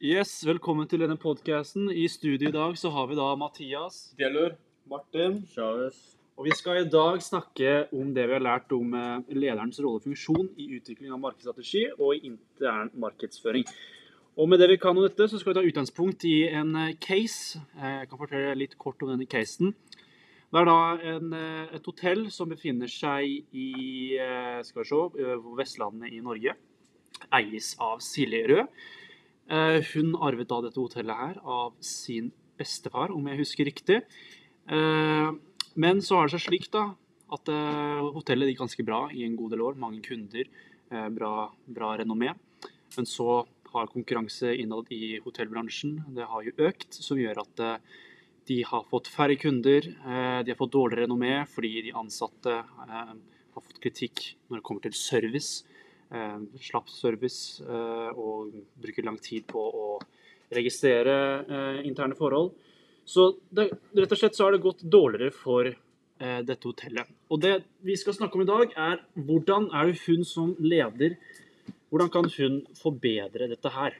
Yes, velkommen til denne podcasten. I studio i dag så har vi da Mathias. Delur. Martin. Chavez. Og vi skal i dag snakke om det vi har lært om eh, lederens rolle og funksjon i utvikling av markedsstrategi og i intern markedsføring. Og med det vi kan om dette, så skal vi ta utgangspunkt i en eh, case. Eh, Jeg kan fortelle litt kort om denne casen. Det er da en, et hotell som befinner seg i skal vi se, Vestlandet i Norge. Eies av Silje Rød. Eh, Hun arvet da dette hotellet her av sin bestefar, om jeg husker riktig. Eh, Men så har det seg slik da, at eh, hotellet gikk ganske bra i en god del år. Mange kunder, bra, bra renommé. Men så har konkurranse innad i hotellbransjen det har jo økt, som gjør at de har fått færre kunder. De har fått dårligere renommé fordi de ansatte har fått kritikk når det kommer til service. Eh, Slapp service eh, og bruker lang tid på å registrere eh, interne forhold. Så det, rett og slett så har det gått dårligere for dette hotellet. Og det vi skal snakke om i dag, er hvordan er det hun som leder Hvordan kan hun forbedre dette her?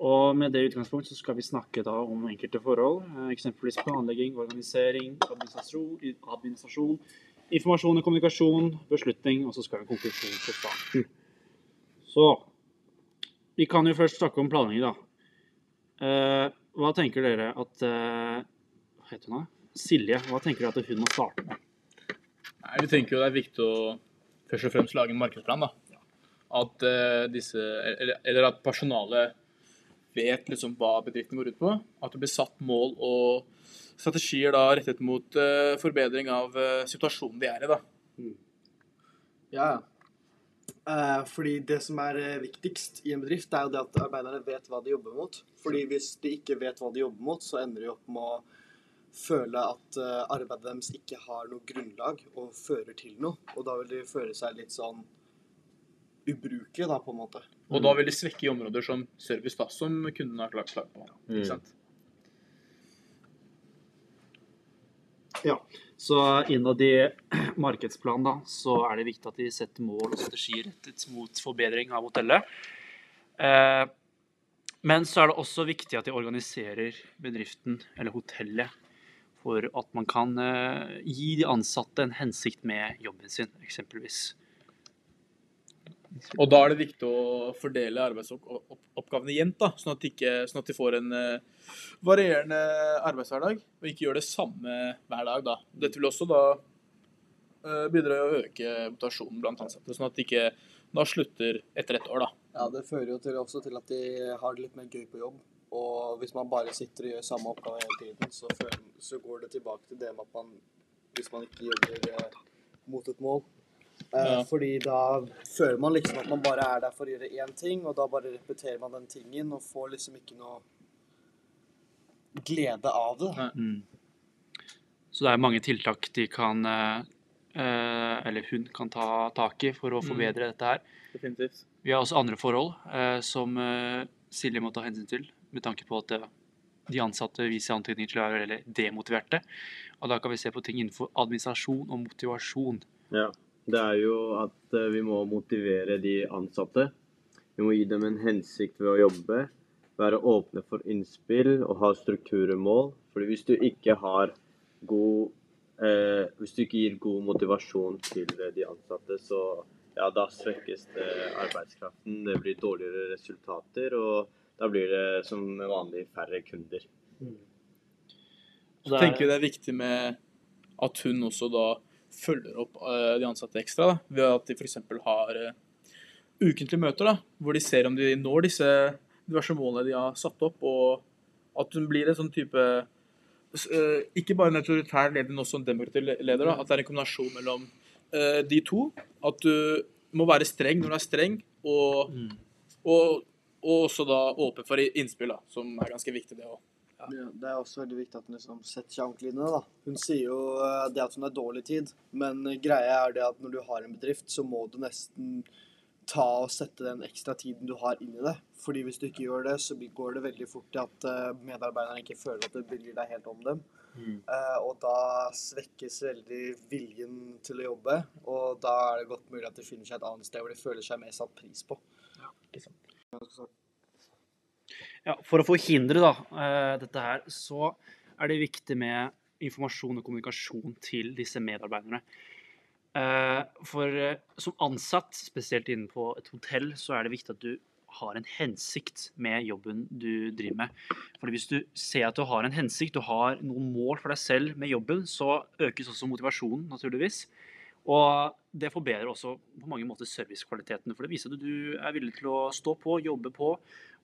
Og med det utgangspunkt så skal vi snakke da om enkelte forhold. Eksempelvis planlegging, organisering, administrasjon, administrasjon informasjon og kommunikasjon, beslutning, og så skal vi ha konklusjon på starten. Så vi kan jo først snakke om planlegging, da. Eh, hva tenker dere at eh, Hva heter hun da? Silje, hva tenker dere at hun må starte med? Nei, Vi tenker jo det er viktig å først og fremst lage en markedsplan. da. At eh, disse, eller, eller at personalet vet liksom hva bedriften går ut på. At det blir satt mål og strategier da rettet mot uh, forbedring av uh, situasjonen de er i. da. Ja, ja. Uh, fordi det som er viktigst i en bedrift, er jo det at arbeiderne vet hva de jobber mot. Fordi hvis de ikke vet hva de jobber mot, så ender de opp med å føle at arbeidet deres ikke har noe grunnlag og fører til noe. Og da vil de føle seg litt sånn ubrukelige, da, på en måte. Og da vil de svekke i områder som service, da, som kundene har klart klart på. Mm. Ikke sant? Så innad i markedsplanen da, så er det viktig at de setter mål og strategier rettet mot forbedring av hotellet. Eh, men så er det også viktig at de organiserer bedriften eller hotellet for at man kan eh, gi de ansatte en hensikt med jobben sin, eksempelvis. Og da er det viktig å fordele arbeidsoppgavene jevnt, da, sånn at, sånn at de får en uh, varierende arbeidshverdag, og ikke gjør det samme hver dag. da. Dette vil også da uh, bidra til å øke motivasjonen blant ansatte, sånn at de ikke da slutter etter ett år. da. Ja, det fører jo til, også til at de har det litt mer gøy på jobb. Og hvis man bare sitter og gjør samme oppgave hele tiden, så, føler, så går det tilbake til det med at man Hvis man ikke jobber eh, mot et mål. Eh, Ja. Fordi da føler man liksom at man bare er der for å gjøre én ting, og da bare repeterer man den tingen og får liksom ikke noe glede av det. Mm. Så det er mange tiltak de kan eh, eh, Eller hun kan ta tak i for å Mm. forbedre dette her. Definitivt. Vi har også andre forhold eh, som eh, Silje må ta hensyn til, med tanke på at eh, de ansatte viser antydning til å være demotiverte. Og da kan vi se på ting innenfor administrasjon og motivasjon. Ja. Det er jo at eh, vi må motivere de ansatte. Vi må gi dem en hensikt ved å jobbe. Være åpne for innspill og ha strukturmål. Fordi hvis du ikke har god eh, Hvis du ikke gir god motivasjon til eh, de ansatte, så ja, da svekkes det arbeidskraften. Det blir dårligere resultater, og da blir det som vanlig færre kunder. Så tenker vi det er viktig med at hun også da følger opp eh, de ansatte ekstra, da, ved at de f.eks. har uh, ukentlige møter, da, hvor de ser om de når disse diverse målene de har satt opp, og at hun blir en sånn type eh, Ikke bare en autoritær leder, men også en demokratisk leder. Da, at det er en kombinasjon mellom eh, de to. At du må være streng når du er streng, og, Mm. og, og også da åpen for innspill, da, som er ganske viktig, det òg. Ja, det er også veldig viktig at hun liksom setter seg ordentlig inn i det. da. Hun sier jo eh, det at hun har dårlig tid, men eh, greia er det at når du har en bedrift, så må du nesten ta og sette den ekstra tiden du har inn i det. Fordi hvis du ikke gjør det, så går det veldig fort til at eh, medarbeiderne ikke føler at du bryr deg helt om dem. Mm. Eh, og da svekkes veldig viljen til å jobbe, og da er det godt mulig at de finner seg et annet sted hvor de føler seg mer satt pris på. Ja, for å forhindre da, eh, dette her, så er det viktig med informasjon og kommunikasjon til disse medarbeiderne. Eh, For eh, som ansatt, spesielt innenfor et hotell, så er det viktig at du har en hensikt med jobben du driver med. Fordi hvis du ser at du har en hensikt, du har noen mål for deg selv med jobben, så økes også motivasjonen, naturligvis. Og det forbedrer også på mange måter servicekvaliteten, for det viser at du er villig til å stå på, jobbe på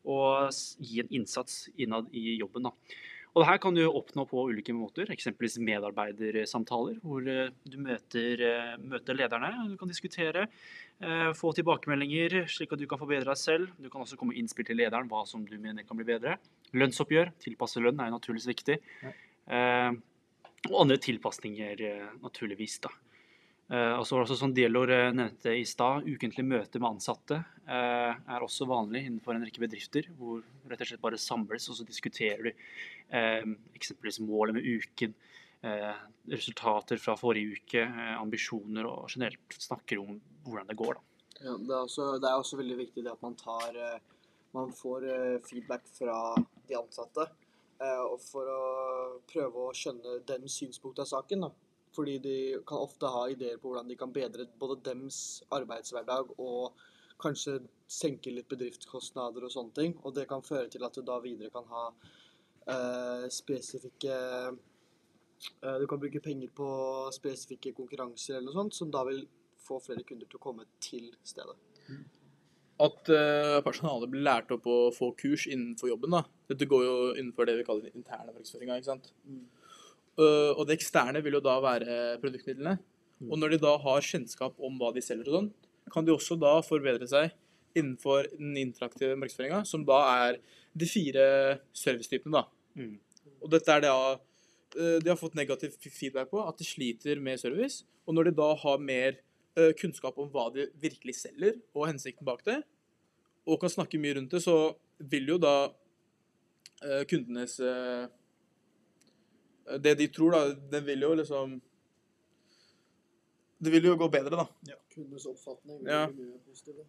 og gi en innsats innad i jobben. Da. Og det her kan du oppnå på ulike måter, eksempelvis medarbeidersamtaler, hvor eh, du møter, eh, møter lederne, du kan diskutere, eh, få tilbakemeldinger slik at du kan forbedre deg selv. Du kan også komme med innspill til lederen hva som du mener kan bli bedre. Lønnsoppgjør, tilpasse lønn er jo naturligvis viktig. Ja. og andre tilpasninger, naturligvis. da. Eh, og så var det også som Delor eh, nevnte i stad, ukentlig møte med ansatte eh, er også vanlig innenfor en rekke bedrifter, hvor rett og slett bare samles og så diskuterer du eksempelvis målet med uken, resultater fra forrige uke, ambisjoner og generelt snakker om hvordan det går. Ja, det, er også, det er også veldig viktig at man tar Man får feedback fra de ansatte. Og for å prøve å skjønne den synspunktet av saken. da. Fordi de kan ofte ha ideer på hvordan de kan bedre både dems arbeidshverdag og kanskje senke litt bedriftskostnader og sånne ting. Og det kan føre til at du da videre kan ha eh, spesifikke eh, Du kan bruke penger på spesifikke konkurranser eller noe sånt, som da vil få flere kunder til å komme til stedet. At eh, personalet blir lært opp å få kurs innenfor jobben. da. Dette går jo innenfor det vi kaller interne markedsføringa. ikke sant? Eh, og det eksterne vil jo da være produktmidlene. Og når de da har kjennskap om hva de selger og sånn, kan de også da forbedre seg innenfor den interaktive markedsføringa, som da er de fire servicetypene, da. Mm. Og dette er det eh, de har fått negativ feedback på, at de sliter med service. Og når de da har mer eh, kunnskap om hva de virkelig selger, og hensikten bak det, og kan snakke mye rundt det, så vil jo da kundenes Det de tror, da, det vil jo liksom Det vil jo gå bedre, da. Kundenes oppfatning Ja. bli mye positiv.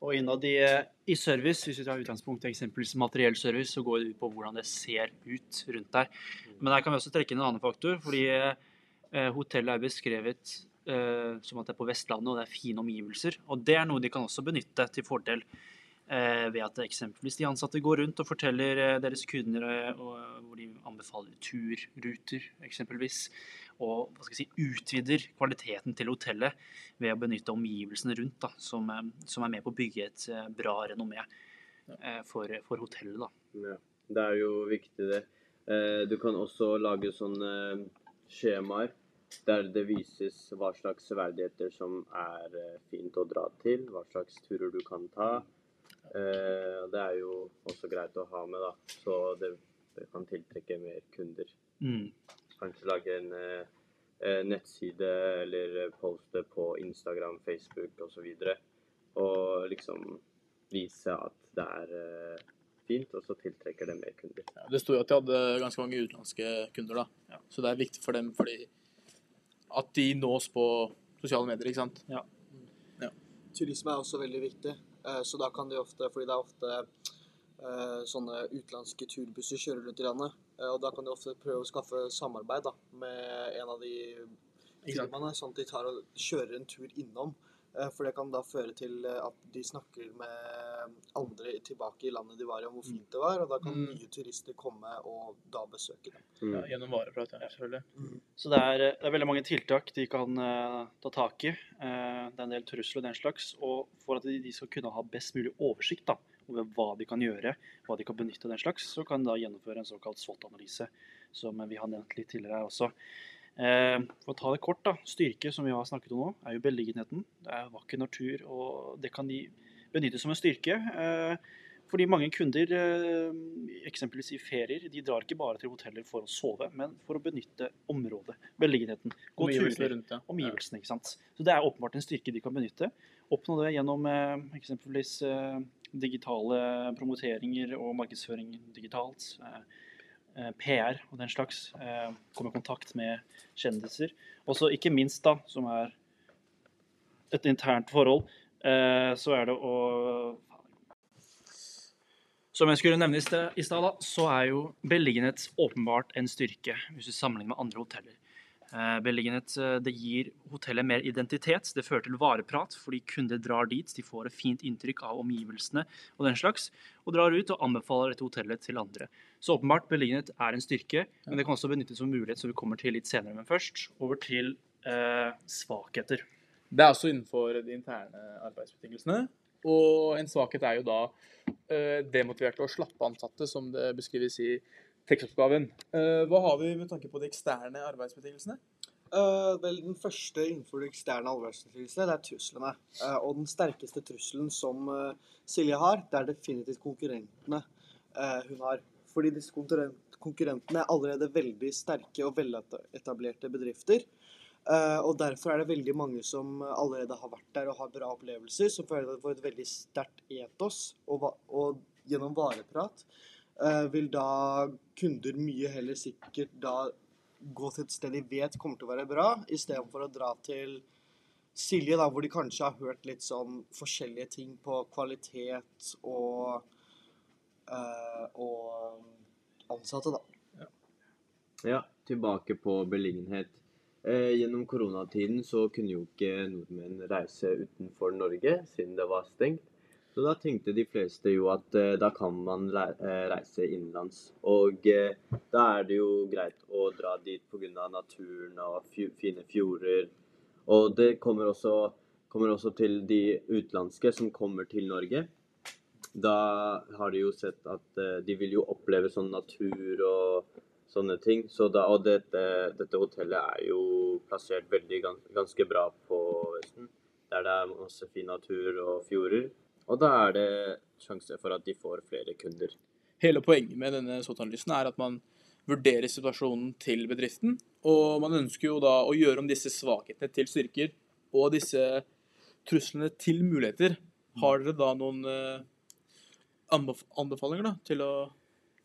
Og innad i, eh, i service, hvis vi tar utgangspunkt i eksempelvis materiell service, så går det ut på hvordan det ser ut rundt der. Men der kan vi også trekke inn en annen faktor, fordi eh, hotellet er beskrevet eh, som at det er på Vestlandet, og det er fine omgivelser. Og det er noe de kan også benytte til fordel ved at eksempelvis de ansatte går rundt og forteller eh, deres kunder eh, hvor de anbefaler turruter, eksempelvis. Og hva skal jeg si, utvider kvaliteten til hotellet ved å benytte omgivelsene rundt, da, som, eh, som er med på å bygge et eh, bra renommé eh, for, for hotellet. Ja, det er jo viktig det. Eh, Du kan også lage sånne skjemaer der det vises hva slags verdigheter som er eh, fint å dra til, hva slags turer du kan ta. Eh, Det er jo også greit å ha med, da, så det, det kan tiltrekke mer kunder. Mm. Kanskje lage en eh, eh, nettside eller eh, poste på Instagram, Facebook osv. Og, så og liksom vise at det er eh, fint, og så tiltrekker det mer kunder. Ja, det sto jo at de hadde ganske mange utenlandske kunder, da. Så det er viktig for dem fordi at de nås på sosiale medier, ikke sant. Turisme er også veldig viktig, så da kan de ofte Fordi det er ofte eh, sånne utenlandske turbusser kjører rundt i landet. eh, Og da kan de ofte prøve å skaffe samarbeid da, med en av de firmaene, sånn at de tar og kjører en tur innom. Eh, For det kan da føre til eh, at de snakker med andre tilbake i landet de var i, om hvor fint det var. Og da kan Mm. nye turister komme og da besøke dem. Mm. Ja, gjennom vareprat, ja, selvfølgelig. Så det er, det er veldig mange tiltak de kan uh, ta tak i. Uh, det er en del trusler og den slags. Og for at de, de skal kunne ha best mulig oversikt da, over hva de kan gjøre, hva de kan benytte og den slags, så kan de da gjennomføre en såkalt SWOT-analyse, som vi har nevnt litt tidligere her også. Eh, for å ta det kort, da. Styrke, som vi har snakket om nå, er jo beliggenheten. Det er vakker natur, og det kan de benytte som en styrke. Eh, fordi mange kunder, eh, eksempelvis i ferier, de drar ikke bare til hoteller for å sove, men for å benytte området, beliggenheten. Gå turer, omgivelsene, ikke sant. Så det er åpenbart en styrke de kan benytte. Oppnå det gjennom eksempelvis digitale promoteringer og markedsføring digitalt. Eh, PR og den slags. Eh, komme i kontakt med kjendiser. Og så ikke minst, da, som er et internt forhold, eh, så er det å Som jeg skulle nevne i stad, så er jo beliggenhet åpenbart en styrke hvis du sammenligner med andre hoteller. Eh, beliggenhet eh, det gir hotellet mer identitet. Det fører til vareprat fordi kunder drar dit. De får et fint inntrykk av omgivelsene og den slags, og drar ut og anbefaler dette hotellet til andre. Så åpenbart beliggenhet er en styrke, men det kan også benyttes som mulighet, som vi kommer til litt senere. Men først over til eh, svakheter. Det er også innenfor de interne arbeidsbetingelsene. Og en svakhet er jo da eh, demotiverte og slappe ansatte, som det beskrives i tekstoppgaven. Eh, hva har vi med tanke på de eksterne arbeidsbetingelsene? Uh, vel, Den første innenfor de eksterne alvorsbeskrivelse, det er truslene. Uh, og den sterkeste trusselen som uh, Silje har, det er definitivt konkurrentene eh, hun har. Fordi disse konkurrentene er allerede veldig sterke og veletablerte bedrifter. Eh, og derfor er det veldig mange som allerede har vært der og har bra opplevelser, som føler at de får et veldig sterkt etos. Og, og gjennom vareprat vil da kunder mye heller sikkert da gå til et sted de vet kommer til å være bra, istedenfor å dra til Silje, da, hvor de kanskje har hørt litt sånn forskjellige ting på kvalitet og eh, og ansatte, da. Ja, tilbake på beliggenhet. Eh, gjennom koronatiden så kunne jo ikke nordmenn reise utenfor Norge, siden det var stengt. Så da tenkte de fleste jo at eh, da kan man eh, reise innenlands. Og eh, da er det jo greit å dra dit pga. naturen og fine fjorder. Og det kommer også, kommer også til de utenlandske som kommer til Norge. Da har de jo sett at de vil jo oppleve sånn natur og sånne ting. Så da, og dette, dette hotellet er jo plassert veldig gans, ganske bra på Vesten. Der det er masse fin natur og fjorder. Og da er det sjanse for at de får flere kunder. Hele poenget med denne SWOT-analysen er at man vurderer situasjonen til bedriften, og man ønsker jo da å gjøre om disse svakhetene til styrker og disse truslene til muligheter. Har dere da noen eh, anbefalinger da, til å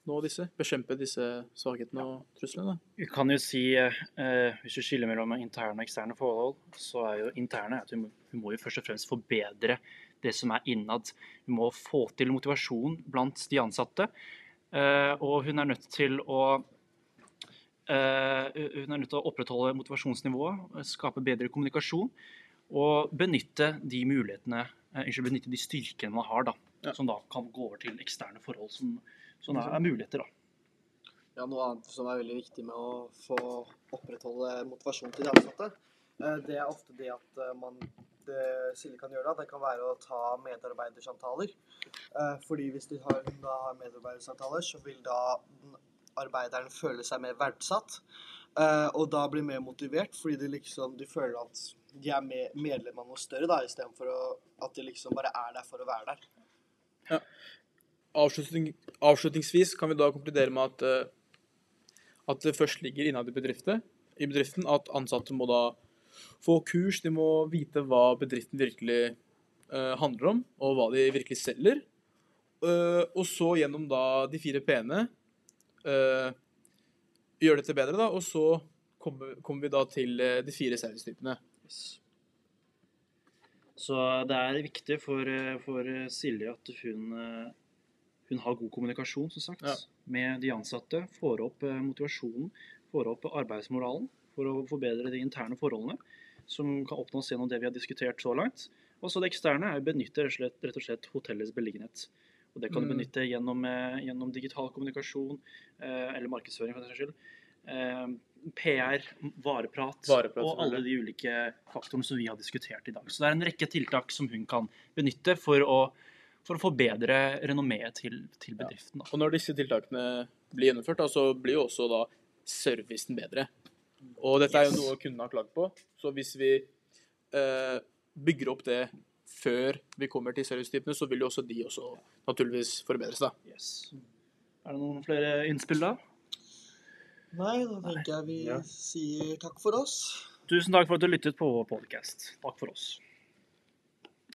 nå disse? Bekjempe disse svakhetene og truslene? Vi kan jo si, eh, hvis du skiller mellom interne og eksterne forhold, så er jo interne at vi må, vi må jo først og fremst forbedre det som er innad. Vi må få til motivasjon blant de ansatte. Eh, og hun er nødt til å eh, hun er nødt til å opprettholde motivasjonsnivået, skape bedre kommunikasjon og benytte de mulighetene, eh, unnskyld, benytte de styrkene man har, da, Ja. som da kan gå over til eksterne forhold som, som er, er muligheter. da. Ja, Noe annet som er veldig viktig med å få opprettholde motivasjon til de ansatte, eh, det er ofte det at eh, man det Silje kan gjøre, da, det kan være å ta medarbeidersamtaler. Eh, Fordi hvis de har, da har medarbeidersamtaler, så vil da arbeideren føle seg mer verdsatt. eh, Og da bli mer motivert, fordi de liksom de føler at de er med, medlem av noe større, da, istedenfor at de liksom bare er der for å være der. Avslutning, avslutningsvis kan vi da konkludere med at, eh, at det først ligger innad i bedriften, i bedriften at ansatte må da få kurs, de må vite hva bedriften virkelig uh, handler om, og hva de virkelig selger. Uh, og så gjennom da de fire p-ene uh, gjøre dette bedre, da, og så kommer, kommer vi da til de fire servicetypene. Så det er viktig for, for Silje at hun, hun har god kommunikasjon, som sagt, Ja. med de ansatte. Får opp eh, motivasjonen, får opp arbeidsmoralen for å forbedre de interne forholdene, som kan oppnås gjennom det vi har diskutert så langt. Og så det eksterne er å benytte rett og slett, hotellets beliggenhet. Og det kan du Mm. benytte gjennom, eh, gjennom digital kommunikasjon, eh, eller markedsføring, for den saks skyld. PR, vareprat, Vareprat, og alle de ulike faktorene som vi har diskutert i dag. Så det er en rekke tiltak som hun kan benytte for å, for å forbedre renommeet til, til bedriften. Da. Og når disse tiltakene blir gjennomført, da, så blir jo også da servicen bedre. Og dette er jo noe kundene har klagd på. Så hvis vi eh, bygger opp det før vi kommer til servicetypene, så vil jo også de også naturligvis forbedres. da. Yes. Er det noen flere innspill da? Nei, da tenker jeg vi Ja. sier takk for oss. Tusen takk for at du lyttet på vår podcast. Takk for oss.